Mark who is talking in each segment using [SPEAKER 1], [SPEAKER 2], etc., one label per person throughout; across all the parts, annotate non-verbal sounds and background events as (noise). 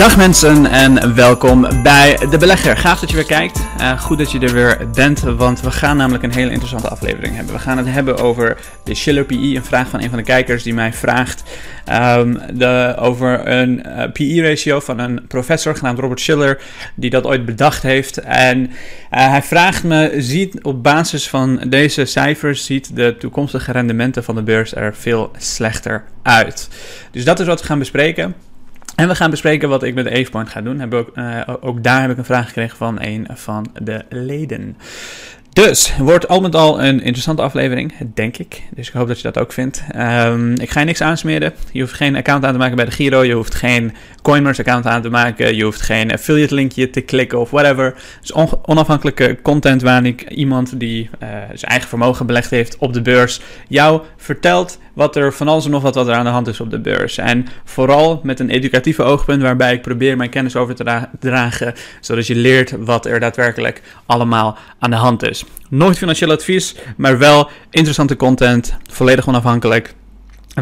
[SPEAKER 1] Dag mensen en welkom bij De Belegger. Gaaf dat je weer kijkt. Uh, goed dat je er weer bent, want we gaan namelijk een hele interessante aflevering hebben. We gaan het hebben over de Schiller PE, een vraag van een van de kijkers die mij vraagt um, de, over een uh, eh, PE-ratio van een professor genaamd Robert Schiller, die dat ooit bedacht heeft. En uh, hij vraagt me, ziet op basis van deze cijfers, ziet de toekomstige rendementen van de beurs er veel slechter uit. Dus dat is wat we gaan bespreken. En we gaan bespreken wat ik met AvePoint ga doen. Heb ook, uh, ook daar heb ik een vraag gekregen van een van de leden. Dus, wordt al met al een interessante aflevering, denk ik. Dus ik hoop dat je dat ook vindt. Um, ik ga je niks aansmeren. Je hoeft geen account aan te maken bij de Giro. Je hoeft geen Coinmers account aan te maken. Je hoeft geen affiliate linkje te klikken of whatever. Dus on onafhankelijke content waarin ik iemand die uh, zijn eigen vermogen belegd heeft op de beurs jou vertelt wat er van alles en nog wat, wat er aan de hand is op de beurs. En vooral met een educatieve oogpunt waarbij ik probeer mijn kennis over te dragen, zodat je leert wat er daadwerkelijk allemaal aan de hand is. Nooit financieel advies, maar wel interessante content, volledig onafhankelijk.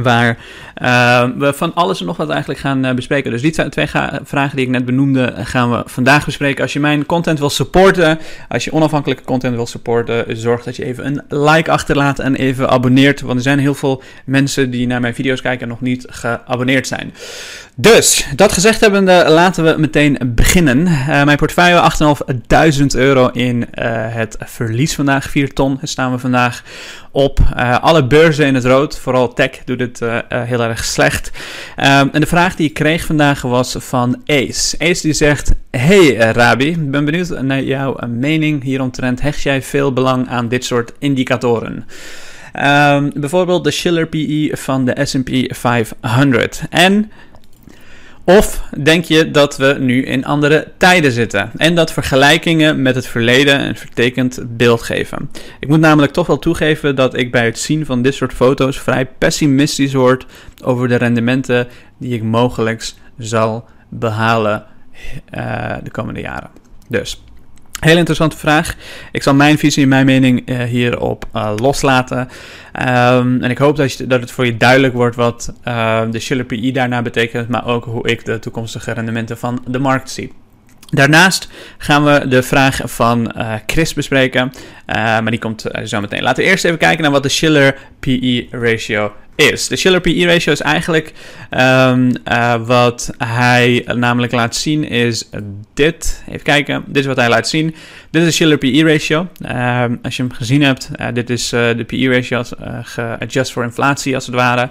[SPEAKER 1] Waar uh, we van alles en nog wat eigenlijk gaan uh, bespreken. Dus die twee vragen die ik net benoemde, gaan we vandaag bespreken. Als je mijn content wil supporten, als je onafhankelijke content wil supporten, zorg dat je even een like achterlaat en even abonneert. Want er zijn heel veel mensen die naar mijn video's kijken en nog niet geabonneerd zijn. Dus, dat gezegd hebbende, laten we meteen beginnen. Uh, mijn portefeuille 8.500 euro in het verlies vandaag. 4 ton staan we vandaag op. alle beurzen in het rood, vooral tech doet het heel erg slecht. Um, en de vraag die ik kreeg vandaag was van Ace. Ace die zegt, hey Rabi, ik ben benieuwd naar jouw mening hieromtrent. Hecht jij veel belang aan dit soort indicatoren? Um, bijvoorbeeld de Schiller PE van de S&P 500. En of denk je dat we nu in andere tijden zitten en dat vergelijkingen met het verleden een vertekend beeld geven? Ik moet namelijk toch wel toegeven dat ik bij het zien van dit soort foto's vrij pessimistisch word over de rendementen die ik mogelijk zal behalen uh, de komende jaren. Dus. Hele interessante vraag. Ik zal mijn visie en mijn mening uh, hierop uh, loslaten. Um, en ik hoop dat, je, dat het voor je duidelijk wordt wat uh, de Schiller PI daarna betekent, maar ook hoe ik de toekomstige rendementen van de markt zie. Daarnaast gaan we de vraag van Chris bespreken, maar die komt zo meteen. Laten we eerst even kijken naar wat de Schiller PE ratio is. De Schiller PE ratio is eigenlijk um, wat hij namelijk laat zien is dit. Even kijken, dit is wat hij laat zien. Dit is de Schiller PE ratio. Ehm, als je hem gezien hebt, dit is de PE ratio geadjust voor inflatie als het ware.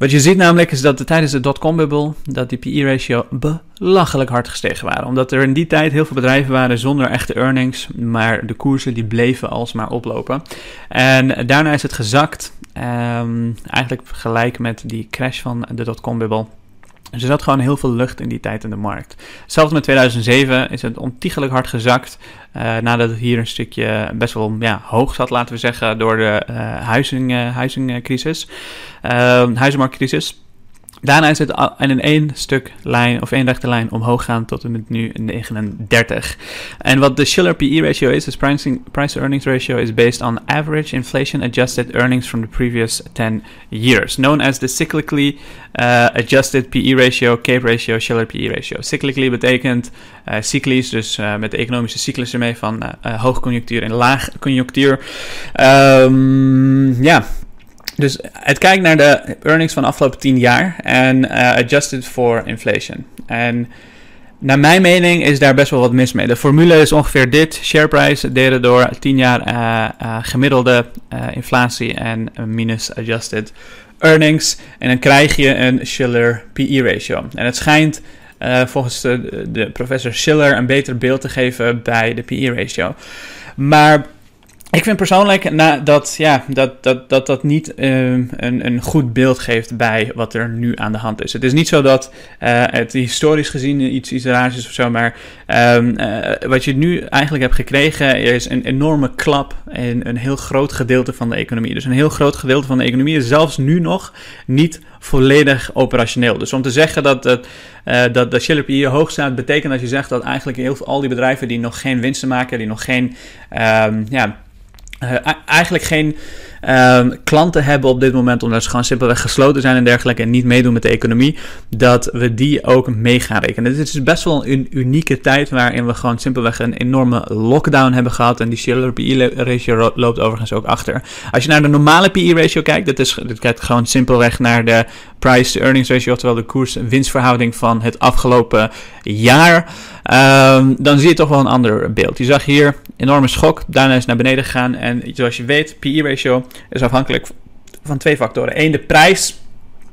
[SPEAKER 1] Wat je ziet namelijk is dat de, tijdens de dotcom-bubbel dat die PE-ratio belachelijk hard gestegen waren. Omdat er in die tijd heel veel bedrijven waren zonder echte earnings, maar de koersen die bleven alsmaar oplopen. En daarna is het gezakt, um, eigenlijk gelijk met die crash van de dotcom-bubbel. Dus er zat gewoon heel veel lucht in die tijd in de markt. Zelfs met 2007 is het ontiegelijk hard gezakt. Uh, nadat het hier een stukje best wel ja, hoog zat, laten we zeggen, door de uh, huizing, uh, huizingcrisis, huizenmarktcrisis. Daarna is het in een één stuk lijn of één rechte lijn omhoog gaan tot en met nu 39. En wat de Schiller PE ratio is, pricing, price earnings ratio, is based on average inflation adjusted earnings from the previous 10 years, known as the cyclically uh, adjusted PE ratio, CAPE ratio, Schiller PE ratio. Cyclically betekent uh, cyclisch, dus uh, met de economische cyclus ermee van hoogconjunctuur en laagconjunctuur. Um, ja. Dus het kijkt naar de earnings van de afgelopen 10 jaar en uh, adjusted for inflation. En naar mijn mening is daar best wel wat mis mee. De formule is ongeveer dit: share price delen door 10 jaar uh, uh, gemiddelde inflatie en minus adjusted earnings. En dan krijg je een Schiller PE ratio. En het schijnt volgens de, de professor Schiller een beter beeld te geven bij de PE ratio. Maar ik vind persoonlijk nou, dat, ja, dat, dat, dat dat niet uh, een, een goed beeld geeft bij wat er nu aan de hand is. Het is niet zo dat uh, het historisch gezien iets, iets raars is of zo, maar um, uh, wat je nu eigenlijk hebt gekregen is een enorme klap in een heel groot gedeelte van de economie. Dus een heel groot gedeelte van de economie is zelfs nu nog niet volledig operationeel. Dus om te zeggen dat, dat, uh, dat de Schiller hier hoog staat, betekent dat je zegt dat eigenlijk heel veel, al die bedrijven die nog geen winsten maken, die nog geen um, ja, eigenlijk geen um, klanten hebben op dit moment, omdat ze gewoon simpelweg gesloten zijn en dergelijke en niet meedoen met de economie, dat we die ook mee gaan rekenen. Dit is best wel een unieke tijd waarin we gewoon simpelweg een enorme lockdown hebben gehad en die Schiller PE ratio loopt overigens ook achter. Als je naar de normale PE ratio kijkt, dat is, dit kijkt gewoon simpelweg naar de price-earnings ratio, oftewel de koers-winstverhouding van het afgelopen jaar. Um, dan zie je toch wel een ander beeld. Je zag hier enorme schok, daarna is naar beneden gegaan. En zoals je weet, PE ratio is afhankelijk van twee factoren. Eén, de prijs.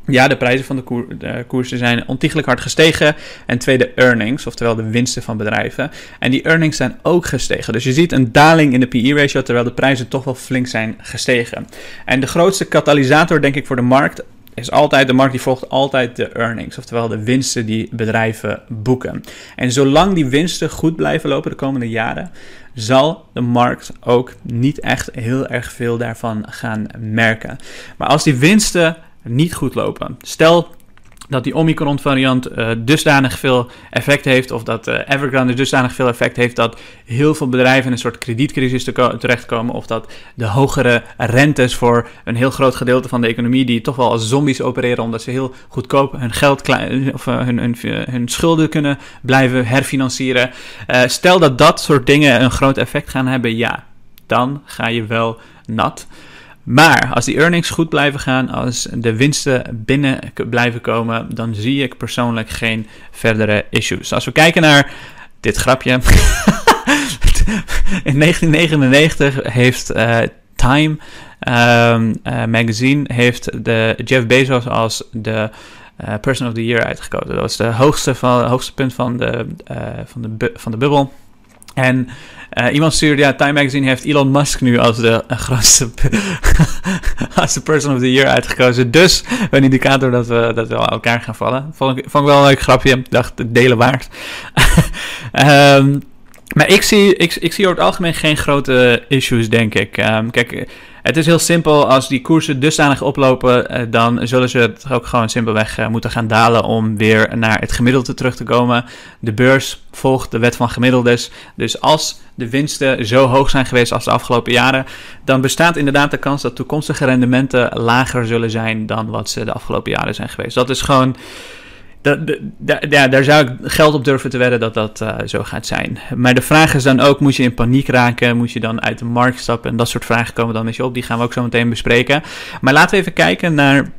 [SPEAKER 1] Ja, de prijzen van de, koer, de, koersen zijn ontiegelijk hard gestegen. En twee, de earnings, oftewel de winsten van bedrijven. En die earnings zijn ook gestegen. Dus je ziet een daling in de PE-ratio, terwijl de prijzen toch wel flink zijn gestegen. En de grootste katalysator, denk ik, voor de markt is altijd, de markt die volgt altijd de earnings, oftewel de winsten die bedrijven boeken. En zolang die winsten goed blijven lopen de komende jaren, zal de markt ook niet echt heel erg veel daarvan gaan merken. Maar als die winsten niet goed lopen, stel dat die Omicron variant uh, dusdanig veel effect heeft, of dat uh, Evergrande dusdanig veel effect heeft dat heel veel bedrijven in een soort kredietcrisis te terechtkomen, of dat de hogere rentes voor een heel groot gedeelte van de economie, die toch wel als zombies opereren, omdat ze heel goedkoop hun geld of uh, hun, hun, hun, schulden kunnen blijven herfinancieren. stel dat dat soort dingen een groot effect gaan hebben, ja, dan ga je wel nat. Maar als die earnings goed blijven gaan, als de winsten binnen blijven komen, dan zie ik persoonlijk geen verdere issues. Als we kijken naar dit grapje. (laughs) In 1999 heeft uh, Time um, uh, Magazine heeft de Jeff Bezos als de uh, Person of the Year uitgekozen. Dat was de hoogste, van, hoogste punt van de, van de, van de bubbel. En uh, iemand stuurde, ja, Time Magazine heeft Elon Musk nu als de uh, grootste (laughs) als de person of the year uitgekozen. Dus een indicator dat we, dat we elkaar gaan vallen. Vond ik, vond ik wel een leuk grapje. Dacht, delen waard. um, (laughs) maar ik zie, ik, ik zie over het algemeen geen grote issues, denk ik. Um, kijk, het is heel simpel. Als die koersen dusdanig oplopen, uh, dan zullen ze het ook gewoon simpelweg uh, moeten gaan dalen om weer naar het gemiddelde terug te komen. De beurs volgt de wet van gemiddeldes. Dus als de winsten zo hoog zijn geweest als de afgelopen jaren, dan bestaat inderdaad de kans dat toekomstige rendementen lager zullen zijn dan wat ze de afgelopen jaren zijn geweest. Dat is gewoon ja, daar zou ik geld op durven te wedden dat dat uh, zo gaat zijn. Maar de vraag is dan ook, moet je in paniek raken? Moet je dan uit de markt stappen? En dat soort vragen komen dan met je op. Die gaan we ook zo meteen bespreken. Maar laten we even kijken naar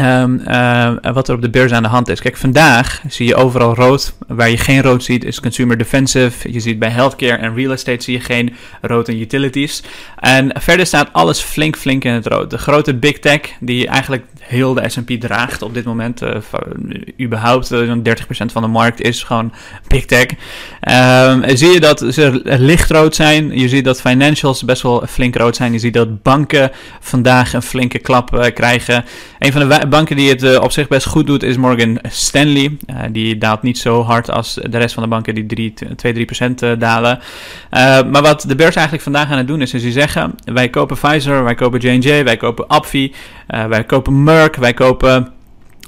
[SPEAKER 1] Um, uh, wat er op de beurs aan de hand is. Kijk, vandaag zie je overal rood. Waar je geen rood ziet is consumer defensive. Je ziet bij healthcare en real estate zie je geen rood in utilities. En verder staat alles flink, flink in het rood. De grote big tech die eigenlijk heel de S&P draagt op dit moment. Uh, überhaupt, uh, 30% van de markt is gewoon big tech. Um, zie je dat ze lichtrood zijn. Je ziet dat financials best wel flink rood zijn. Je ziet dat banken vandaag een flinke klap krijgen. Een van de banken die het uh, op zich best goed doet is Morgan Stanley. Uh, die daalt niet zo hard als de rest van de banken die 2-3% dalen. maar wat de beurs eigenlijk vandaag aan het doen is, is die zeggen: wij kopen Pfizer, wij kopen J&J, wij kopen Apfi, wij kopen Merck. Wij kopen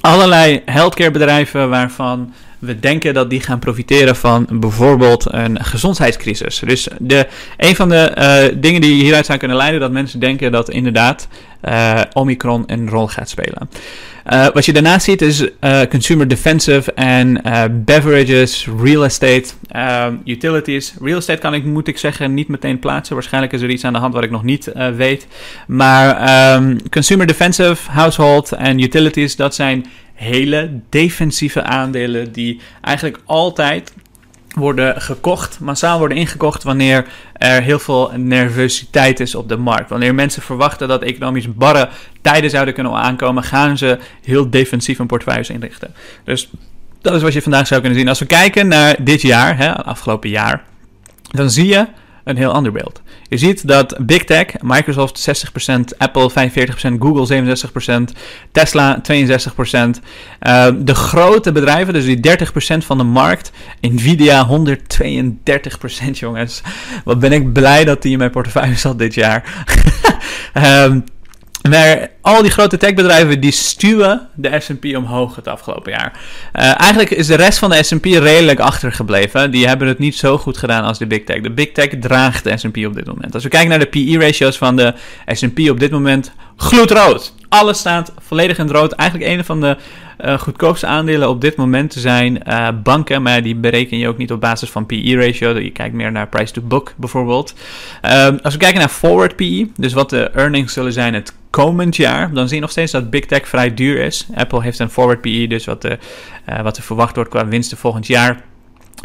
[SPEAKER 1] allerlei healthcare bedrijven waarvan we denken dat die gaan profiteren van bijvoorbeeld een gezondheidscrisis. Dus de, een van de uh, dingen die hieruit zou kunnen leiden, dat mensen denken dat inderdaad uh, Omicron een rol gaat spelen. Uh, wat je daarnaast ziet is consumer defensive en beverages, real estate, utilities. Real estate kan ik, moet ik zeggen, niet meteen plaatsen. Waarschijnlijk is er iets aan de hand wat ik nog niet weet. Maar um, consumer defensive, household en utilities, dat zijn hele defensieve aandelen die eigenlijk altijd worden gekocht, massaal worden ingekocht wanneer er heel veel nervositeit is op de markt. Wanneer mensen verwachten dat economisch barre tijden zouden kunnen aankomen, gaan ze heel defensief een portefeuille inrichten. Dus dat is wat je vandaag zou kunnen zien. Als we kijken naar dit jaar, hè, afgelopen jaar, dan zie je een heel ander beeld. Je ziet dat Big Tech, Microsoft 60%, Apple 45%, Google 67%, Tesla 62%. Uh, de grote bedrijven, dus die 30% van de markt, Nvidia 132% jongens. Wat ben ik blij dat die in mijn portefeuille zat dit jaar. um, (laughs) Maar al die grote techbedrijven die stuwen de S&P omhoog het afgelopen jaar. Uh, eigenlijk is de rest van de S&P redelijk achtergebleven. Die hebben het niet zo goed gedaan als de Big Tech. De Big Tech draagt de S&P op dit moment. Als we kijken naar de PE-ratios van de S&P op dit moment, gloedrood. Alles staat volledig in het rood. Eigenlijk een van de uh, goedkoopste aandelen op dit moment zijn uh, banken, maar die bereken je ook niet op basis van PE-ratio. Je kijkt meer naar price to book bijvoorbeeld. Uh, als we kijken naar forward PE, dus wat de earnings zullen zijn het komend jaar, dan zie je nog steeds dat Big Tech vrij duur is. Apple heeft een forward PE, dus wat, de, uh, wat er verwacht wordt qua winsten volgend jaar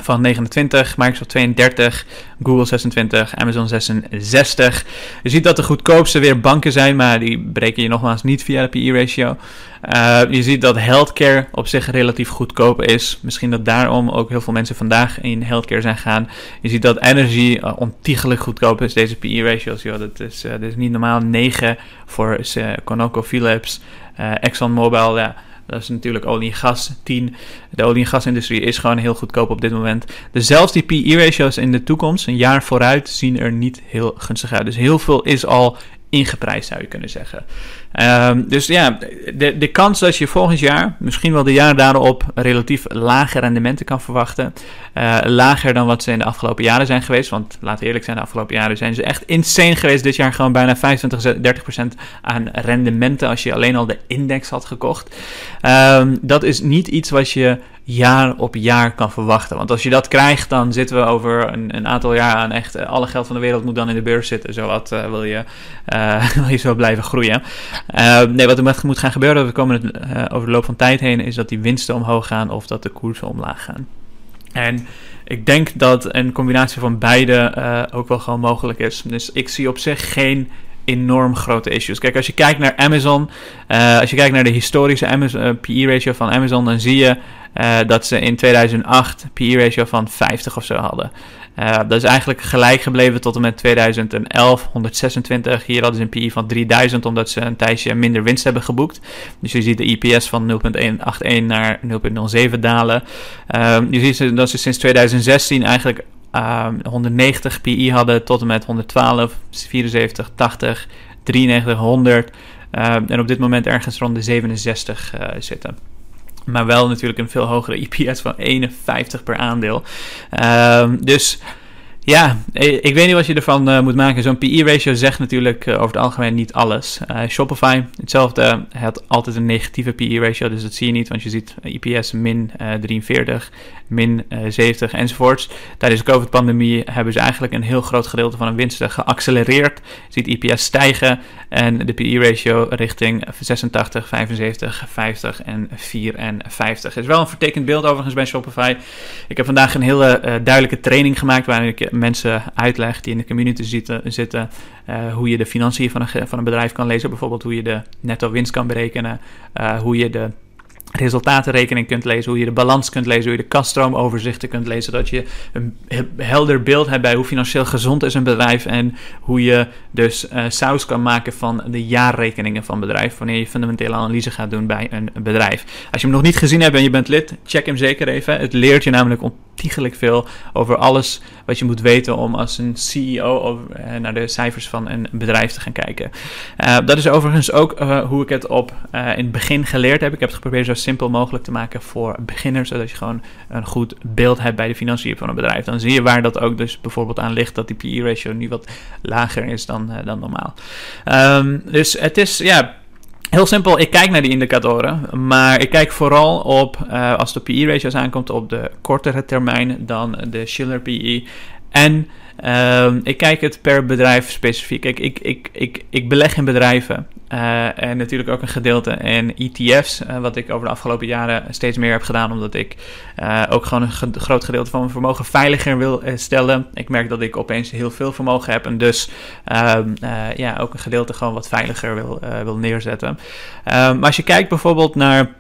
[SPEAKER 1] van 29, Microsoft 32, Google 26, Amazon 66. Je ziet dat de goedkoopste weer banken zijn, maar die breken je nogmaals niet via de PE-ratio. Uh, je ziet dat healthcare op zich relatief goedkoop is. Misschien dat daarom ook heel veel mensen vandaag in healthcare zijn gaan. Je ziet dat energy uh, ontiegelijk goedkoop is, deze PE-ratios. Dat, is, uh, dat is niet normaal 9 voor ConocoPhillips, ExxonMobil, ja dat is natuurlijk olie en gas 10. De olie- en gasindustrie is gewoon heel goedkoop op dit moment. Dus zelfs die PE-ratio's in de toekomst, een jaar vooruit, zien er niet heel gunstig uit. Dus heel veel is al ingeprijsd, zou je kunnen zeggen. Um, dus ja, de, de kans dat je volgend jaar, misschien wel de jaar daarop, relatief lage rendementen kan verwachten. Uh, lager dan wat ze in de afgelopen jaren zijn geweest. Want laten we eerlijk zijn, de afgelopen jaren zijn ze echt insane geweest. Dit jaar gewoon bijna 25, 30 procent aan rendementen als je alleen al de index had gekocht. Um, dat is niet iets wat je jaar op jaar kan verwachten. Want als je dat krijgt, dan zitten we over een, een aantal jaar aan echt uh, alle geld van de wereld moet dan in de beurs zitten. Zowat uh, wil, je, uh, (laughs) wil je zo blijven groeien. nee, wat er moet gaan gebeuren we komen het, over de loop van tijd heen, is dat die winsten omhoog gaan of dat de koersen omlaag gaan. En ik denk dat een combinatie van beide ook wel gewoon mogelijk is. Dus ik zie op zich geen enorm grote issues. Kijk, als je kijkt naar Amazon, uh, als je kijkt naar de historische Amazon, uh, PE-ratio van Amazon, dan zie je uh, dat ze in 2008 PE-ratio van 50 of zo hadden. dat is eigenlijk gelijk gebleven tot en met 2011, 126. Hier hadden ze een PE van 3000, omdat ze een tijdje minder winst hebben geboekt. Dus je ziet de EPS van 0.181 naar 0.07 dalen. je ziet dat ze sinds 2016 eigenlijk uh, 190 PI hadden tot en met 112, 74, 80, 93, 100. Uh, en op dit moment ergens rond de 67 uh, zitten. Maar wel natuurlijk een veel hogere (laughs) EPS van 51 per aandeel. Uh, dus ja, ik weet niet wat je ervan uh, moet maken. Zo'n PE-ratio zegt natuurlijk uh, over het algemeen niet alles. Shopify, hetzelfde, had altijd een negatieve PE-ratio, dus dat zie je niet, want je ziet EPS min 43, min 70 enzovoorts. Tijdens de COVID-pandemie hebben ze eigenlijk een heel groot gedeelte van hun winsten geaccelereerd. Je ziet EPS stijgen en de PE-ratio richting 86, 75, 50 en 54. Het is wel een vertekend beeld overigens bij Shopify. Ik heb vandaag een hele duidelijke training gemaakt waarin ik mensen uitleg die in de community zitten, zitten uh, hoe je de financiën van een, van een bedrijf kan lezen. Bijvoorbeeld hoe je de netto winst kan berekenen, uh, hoe je de resultatenrekening kunt lezen, hoe je de balans kunt lezen, hoe je de kasstroomoverzichten kunt lezen, zodat je een helder beeld hebt bij hoe financieel gezond is een bedrijf en hoe je dus uh, saus kan maken van de jaarrekeningen van bedrijf, wanneer je fundamentele analyse gaat doen bij een bedrijf. Als je hem nog niet gezien hebt en je bent lid, check hem zeker even. Het leert je namelijk ontiegelijk veel over alles wat je moet weten om als een CEO uh, naar de cijfers van een bedrijf te gaan kijken. Uh, dat is overigens ook hoe ik het op in het begin geleerd heb. Ik heb het geprobeerd zo simpel mogelijk te maken voor beginners, zodat je gewoon een goed beeld hebt bij de financiën van een bedrijf. Dan zie je waar dat ook dus bijvoorbeeld aan ligt dat die PE-ratio nu wat lager is dan, dan normaal. Um, dus het is, ja Heel simpel, ik kijk naar die indicatoren, maar ik kijk vooral op, uh, als de PE-ratios aankomt, op de kortere termijn dan de Schiller PE. En uh, ik kijk het per bedrijf specifiek. Ik, ik, ik, ik, ik beleg in bedrijven uh, en natuurlijk ook een gedeelte in ETF's, uh, wat ik over de afgelopen jaren steeds meer heb gedaan, omdat ik uh, ook gewoon een groot gedeelte van mijn vermogen veiliger wil stellen. Ik merk dat ik opeens heel veel vermogen heb en dus ehm, ja, ook een gedeelte gewoon wat veiliger wil, wil neerzetten. Ehm, maar als je kijkt bijvoorbeeld naar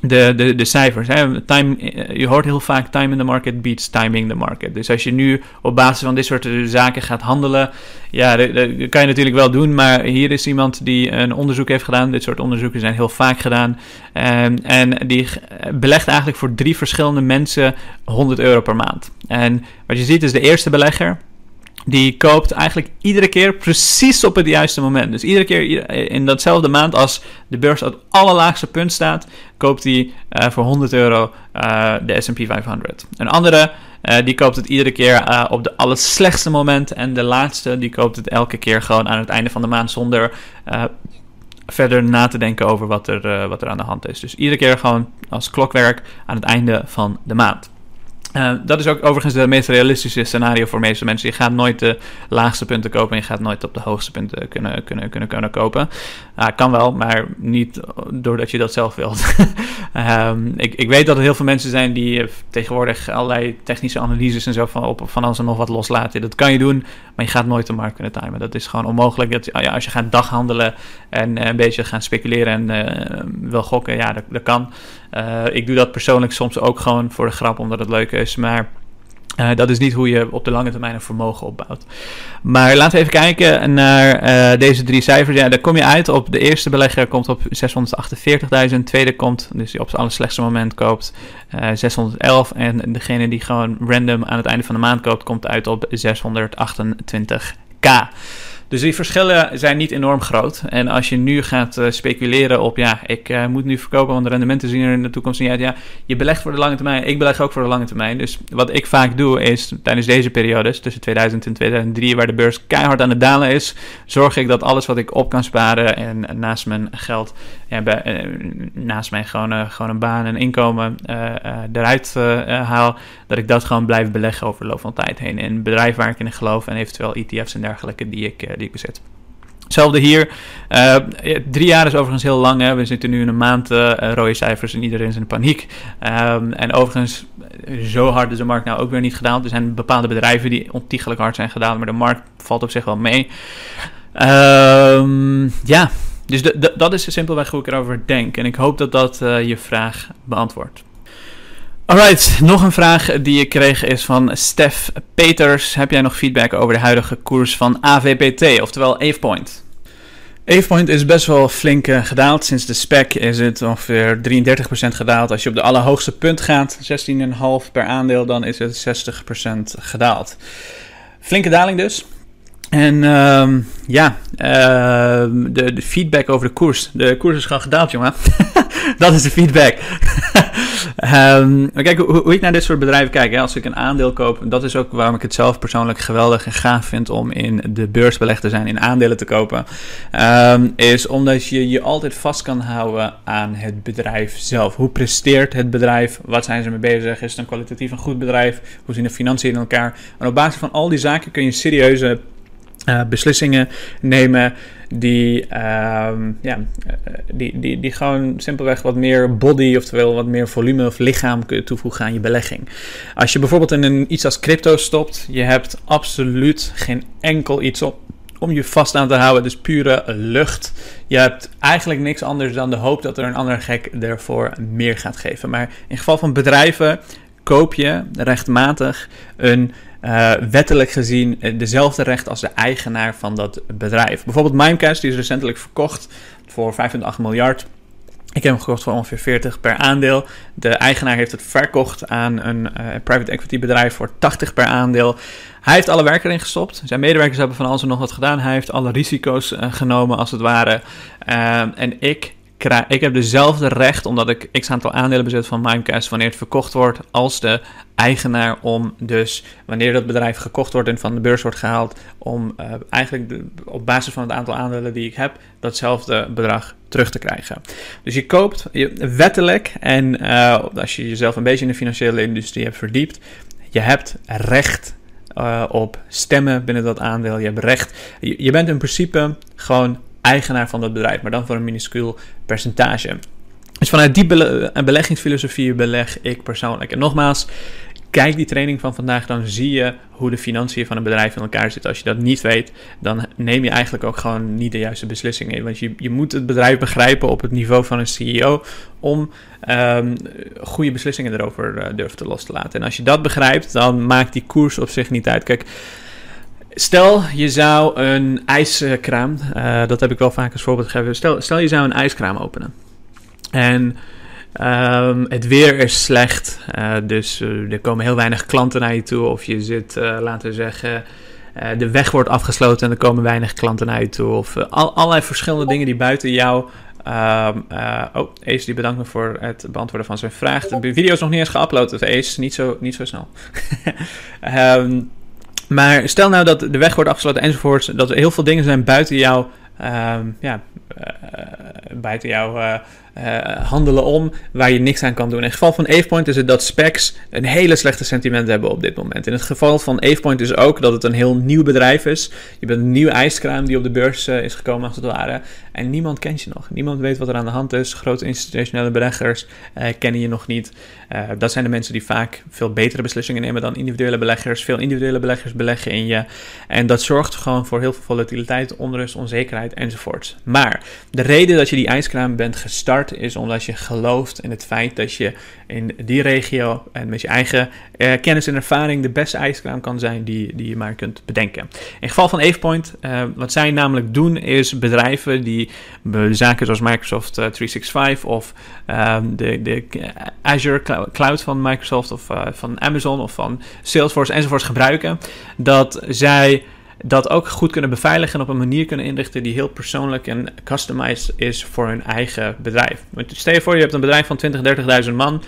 [SPEAKER 1] de, de, de cijfers. Hè. Time, je hoort heel vaak time in the market beats timing the market. Dus als je nu op basis van dit soort zaken gaat handelen, ja, dat, kan je natuurlijk wel doen. Maar hier is iemand die een onderzoek heeft gedaan. Dit soort onderzoeken zijn heel vaak gedaan. En, en die belegt eigenlijk voor drie verschillende mensen 100 euro per maand. En wat je ziet is de eerste belegger die koopt eigenlijk iedere keer precies op het juiste moment. Dus iedere keer in datzelfde maand als de beurs op het allerlaagste punt staat, koopt hij uh, voor 100 euro uh, de S&P 500. Een andere, uh, die koopt het iedere keer op de allerslechtste moment. En de laatste, die koopt het elke keer gewoon aan het einde van de maand zonder verder na te denken over wat er, wat er aan de hand is. Dus iedere keer gewoon als klokwerk aan het einde van de maand. Uh, dat is ook overigens het meest realistische scenario voor de meeste mensen. Je gaat nooit de laagste punten kopen en je gaat nooit op de hoogste punten kunnen, kunnen, kunnen, kunnen kopen. Uh, kan wel, maar niet doordat je dat zelf wilt. um, (laughs) ik, ik weet dat er heel veel mensen zijn die uh, tegenwoordig allerlei technische analyses en zo van, op, van alles en nog wat loslaten. Dat kan je doen, maar je gaat nooit de markt kunnen timen. Dat is gewoon onmogelijk. Dat, ja, als je gaat daghandelen en een beetje gaan speculeren en wil gokken, ja, dat, dat kan. ik doe dat persoonlijk soms ook gewoon voor de grap, omdat het leuk is maar uh, dat is niet hoe je op de lange termijn een vermogen opbouwt. Maar laten we even kijken naar uh, deze drie cijfers. Ja, daar kom je uit op de eerste belegger komt op 648.000. Tweede komt, dus die op zijn allerslechtste moment koopt, uh, eh, 611. En degene die gewoon random aan het einde van de maand koopt, komt uit op 628k. Dus die verschillen zijn niet enorm groot. En als je nu gaat uh, speculeren op, ja, ik uh, moet nu verkopen, want de rendementen zien er in de toekomst niet uit. Ja, je belegt voor de lange termijn. Ik beleg ook voor de lange termijn. Dus wat ik vaak doe is, tijdens deze periodes, tussen 2000 en 2003, waar de beurs keihard aan het dalen is, zorg ik dat alles wat ik op kan sparen en naast mijn geld, uh, naast mijn gewoon, gewoon een baan en inkomen eruit haal, dat ik dat gewoon blijf beleggen over de loop van tijd heen. In een bedrijf waar ik in geloof en eventueel ETF's en dergelijke die ik die ik bezit. Hetzelfde hier. Uh, drie jaar is overigens heel lang. Hè. We zitten nu in een maand uh, rode cijfers en iedereen is in paniek. Um, en overigens, zo hard is de markt nou ook weer niet gedaald. Er zijn bepaalde bedrijven die ontiegelijk hard zijn gedaald, maar de markt valt op zich wel mee. Um, ja, dus dat is simpelweg hoe ik erover denk. En ik hoop dat dat je vraag beantwoordt. Alright, nog een vraag die ik kreeg is van Stef Peters. Heb jij nog feedback over de huidige koers van AVPT, oftewel AvePoint? AvePoint is best wel flink uh, gedaald. Sinds de spec is het ongeveer 33% gedaald. Als je op de allerhoogste punt gaat, 16,5 per aandeel, dan is het 60% gedaald. Flinke daling dus. En uh, ja, uh, de, de, feedback over de koers. De koers is gewoon gedaald, jongen. (laughs) dat is de feedback. (laughs) maar kijk, hoe, ik naar dit soort bedrijven kijk. Hè, als ik een aandeel koop, dat is ook waarom ik het zelf persoonlijk geweldig en gaaf vind om in de beurs belegd te zijn, in aandelen te kopen. Um, is omdat je je altijd vast kan houden aan het bedrijf zelf. Hoe presteert het bedrijf? Wat zijn ze mee bezig? Is het een kwalitatief een goed bedrijf? Hoe zien de financiën in elkaar? En op basis van al die zaken kun je serieuze uh, beslissingen nemen die, uh, ja, die, die, die gewoon simpelweg wat meer body, oftewel wat meer volume of lichaam kunnen toevoegen aan je belegging. Als je bijvoorbeeld in iets als crypto stopt, je hebt absoluut geen enkel iets op om je vast aan te houden. Dus pure lucht. Je hebt eigenlijk niks anders dan de hoop dat er een ander gek ervoor meer gaat geven. Maar in geval van bedrijven koop je rechtmatig een uh, wettelijk gezien eh, dezelfde recht als de eigenaar van dat bedrijf. Bijvoorbeeld Mimecast, die is recentelijk verkocht voor 5,8 miljard. Ik heb hem gekocht voor ongeveer 40 per aandeel. De eigenaar heeft het verkocht aan een uh, private equity bedrijf voor 80 per aandeel. Hij heeft alle werk erin gestopt. Zijn medewerkers hebben van alles en nog wat gedaan. Hij heeft alle risico's genomen als het ware. En ik ik heb dezelfde recht, omdat ik x aantal aandelen bezit van Mimecast, wanneer het verkocht wordt, als de eigenaar om dus, wanneer dat bedrijf gekocht wordt en van de beurs wordt gehaald, om uh, eigenlijk op basis van het aantal aandelen die ik heb, datzelfde bedrag terug te krijgen. Dus je koopt wettelijk, en uh, als je jezelf een beetje in de financiële industrie hebt verdiept, je hebt recht uh, op stemmen binnen dat aandeel. Je hebt recht. Je bent in principe gewoon eigenaar van dat bedrijf, maar dan voor een minuscuul percentage. Dus vanuit die beleggingsfilosofie beleg ik persoonlijk. En nogmaals, kijk die training van vandaag, dan zie je hoe de financiën van een bedrijf in elkaar zitten. Als je dat niet weet, dan neem je eigenlijk ook gewoon niet de juiste beslissingen. Want je, je moet het bedrijf begrijpen op het niveau van een CEO om um, goede beslissingen erover uh, durven te los te laten. En als je dat begrijpt, dan maakt die koers op zich niet uit. Kijk, Stel, je zou een ijskraam, uh, dat heb ik wel vaak als voorbeeld gegeven. Stel, stel je zou een ijskraam openen. En um, het weer is slecht, uh, dus uh, er komen heel weinig klanten naar je toe. Of je zit, laten we zeggen, de weg wordt afgesloten en er komen weinig klanten uit toe. Of al, allerlei verschillende dingen die buiten jou uh, oh, Ace die bedankt me voor het beantwoorden van zijn vraag. De video is nog niet eens geüpload, dus Ace, niet zo, niet zo snel. um, (laughs) maar stel nou dat de weg wordt afgesloten enzovoort, dat er heel veel dingen zijn buiten jou, um, ja, buiten jou uh, uh, handelen om waar je niks aan kan doen. In het geval van AvePoint is het dat specs een hele slechte sentiment hebben op dit moment. In het geval van AvePoint is ook dat het een heel nieuw bedrijf is. Je bent een nieuwe ijskraam die op de beurs is gekomen als het ware. En niemand kent je nog. Niemand weet wat er aan de hand is. Grote institutionele beleggers kennen je nog niet. dat zijn de mensen die vaak veel betere beslissingen nemen dan individuele beleggers. Veel individuele beleggers beleggen in je. En dat zorgt gewoon voor heel veel volatiliteit, onrust, onzekerheid enzovoort. Maar de reden dat je die ijskraam bent gestart is omdat je gelooft in het feit dat je in die regio en met je eigen eh, kennis en ervaring de beste ijskraam kan zijn die, die je maar kunt bedenken. In geval van AvePoint, uh, wat zij namelijk doen is bedrijven die zaken zoals Microsoft 365 eh, of um, de, de Azure Cloud van Microsoft of van Amazon of van Salesforce enzovoorts gebruiken, dat zij dat ook goed kunnen beveiligen en op een manier kunnen inrichten die heel persoonlijk en customized is voor hun eigen bedrijf. Stel je voor, je hebt een bedrijf van 20, 30.000 man.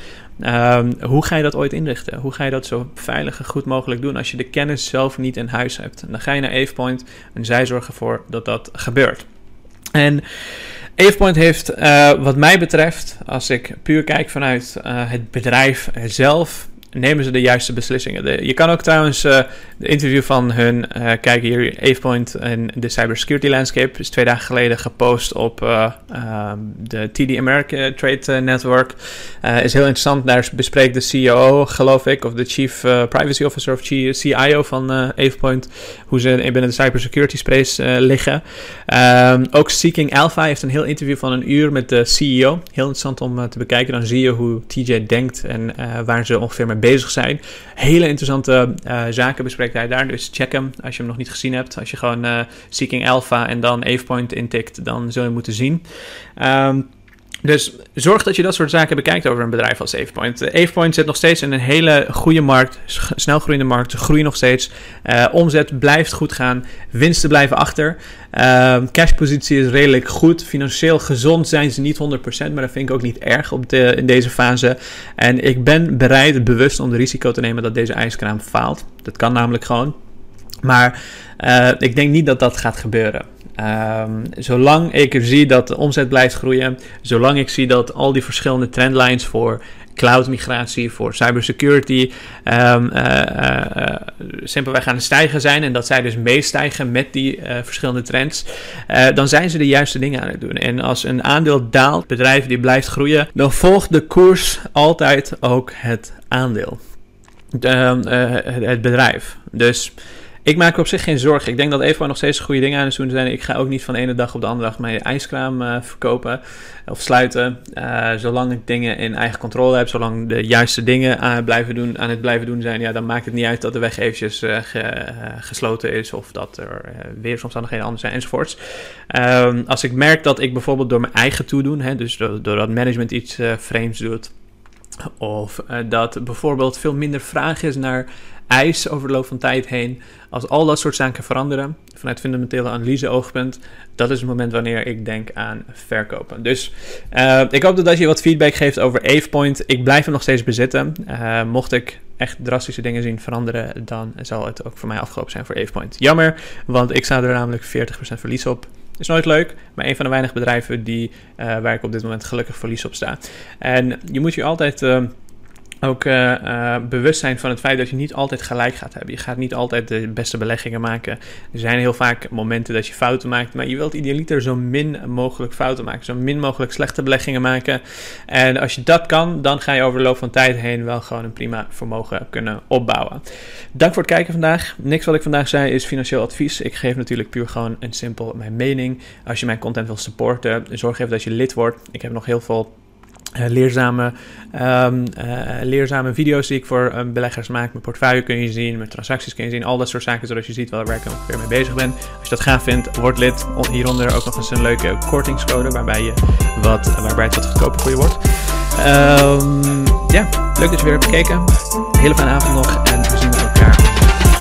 [SPEAKER 1] Um, hoe ga je dat ooit inrichten? Hoe ga je dat zo veilig en goed mogelijk doen als je de kennis zelf niet in huis hebt? Dan ga je naar AvePoint en zij zorgen ervoor dat dat gebeurt. En AvePoint heeft, uh, wat mij betreft, als ik puur kijk vanuit uh, het bedrijf zelf, nemen ze de juiste beslissingen. je kan ook trouwens uh, de interview van hun uh, kijken hier, AvePoint en de Cybersecurity Landscape, is twee dagen geleden gepost op uh, de TD America Trade Network. is heel interessant, daar bespreekt de CEO, geloof ik, of de Chief Privacy Officer of CIO van AvePoint, hoe ze binnen de cybersecurity space liggen. Um, ook Seeking Alpha heeft een heel interview van een uur met de CEO. Heel interessant om te bekijken, dan zie je hoe TJ denkt en waar ze ongeveer mee bezig zijn. Hele interessante uh, zaken bespreekt hij daar. Dus check hem als je hem nog niet gezien hebt. Als je gewoon uh, Seeking Alpha en dan AvePoint intikt, dan zul je moeten zien. Um, dus zorg dat je dat soort zaken bekijkt over een bedrijf als AvePoint. AvePoint zit nog steeds in een hele goede markt, snel groeiende markt, groeit nog steeds. Uh, omzet blijft goed gaan, winsten blijven achter. Uh, cashpositie is redelijk goed, financieel gezond zijn ze niet 100%, maar dat vind ik ook niet erg op de, in deze fase. En ik ben bereid, bewust om de risico te nemen dat deze ijskraam faalt. Dat kan namelijk gewoon. Maar uh, ik denk niet dat dat gaat gebeuren. Um, zolang ik zie dat de omzet blijft groeien, zolang ik zie dat al die verschillende trendlines voor cloud migratie, voor cybersecurity, um, uh, uh, simpelweg aan stijgen zijn en dat zij dus meestijgen met die verschillende trends, dan zijn ze de juiste dingen aan het doen. En als een aandeel daalt, bedrijf die blijft groeien, dan volgt de koers altijd ook het aandeel, de, het bedrijf. Dus ik maak op zich geen zorgen. Ik denk dat Eva nog steeds goede dingen aan het doen zijn. Ik ga ook niet van de ene dag op de andere dag mijn ijskraam uh, verkopen of sluiten. Uh, zolang ik dingen in eigen controle heb, zolang de juiste dingen aan, blijven doen, aan het blijven doen zijn, ja, dan maakt het niet uit dat de weg eventjes ge, gesloten is of dat er weersomstandigheden anders zijn enzovoorts. Um, als ik merk dat ik bijvoorbeeld door mijn eigen toedoen, hè, dus doordat management iets vreemds doet, of dat bijvoorbeeld veel minder vraag is naar ijs over de loop van tijd heen. Als al dat soort zaken veranderen, vanuit fundamentele analyse oogpunt, dat is het moment wanneer ik denk aan verkopen. Dus uh, ik hoop dat je wat feedback geeft over AvePoint. Ik blijf hem nog steeds bezitten. Uh, mocht ik echt drastische dingen zien veranderen, dan zal het ook voor mij afgelopen zijn voor AvePoint. Jammer, want ik sta er namelijk 40% verlies op. Is nooit leuk, maar een van de weinige bedrijven die, uh, waar ik op dit moment gelukkig verlies op sta. En je moet je altijd ook uh, bewust zijn van het feit dat je niet altijd gelijk gaat hebben. Je gaat niet altijd de beste beleggingen maken. Er zijn heel vaak momenten dat je fouten maakt, maar je wilt idealiter zo min mogelijk fouten maken. Zo min mogelijk slechte beleggingen maken. En als je dat kan, dan ga je over de loop van tijd heen wel gewoon een prima vermogen kunnen opbouwen. Dank voor het kijken vandaag. Niks wat ik vandaag zei is financieel advies. Ik geef natuurlijk puur gewoon een simpel mijn mening. Als je mijn content wil supporten, zorg even dat je lid wordt. Ik heb nog heel veel leerzame, um, uh, leerzame video's die ik voor uh, beleggers maak. Mijn portfolio kun je zien, mijn transacties kun je zien, al dat soort zaken, zodat je ziet waar ik ongeveer mee bezig ben. Als je dat gaaf vindt, word lid. Hieronder ook nog eens een leuke kortingscode waarbij, je wat, waarbij het wat goedkoper voor je wordt. Um, ja, leuk dat je weer hebt gekeken. Hele fijne avond nog en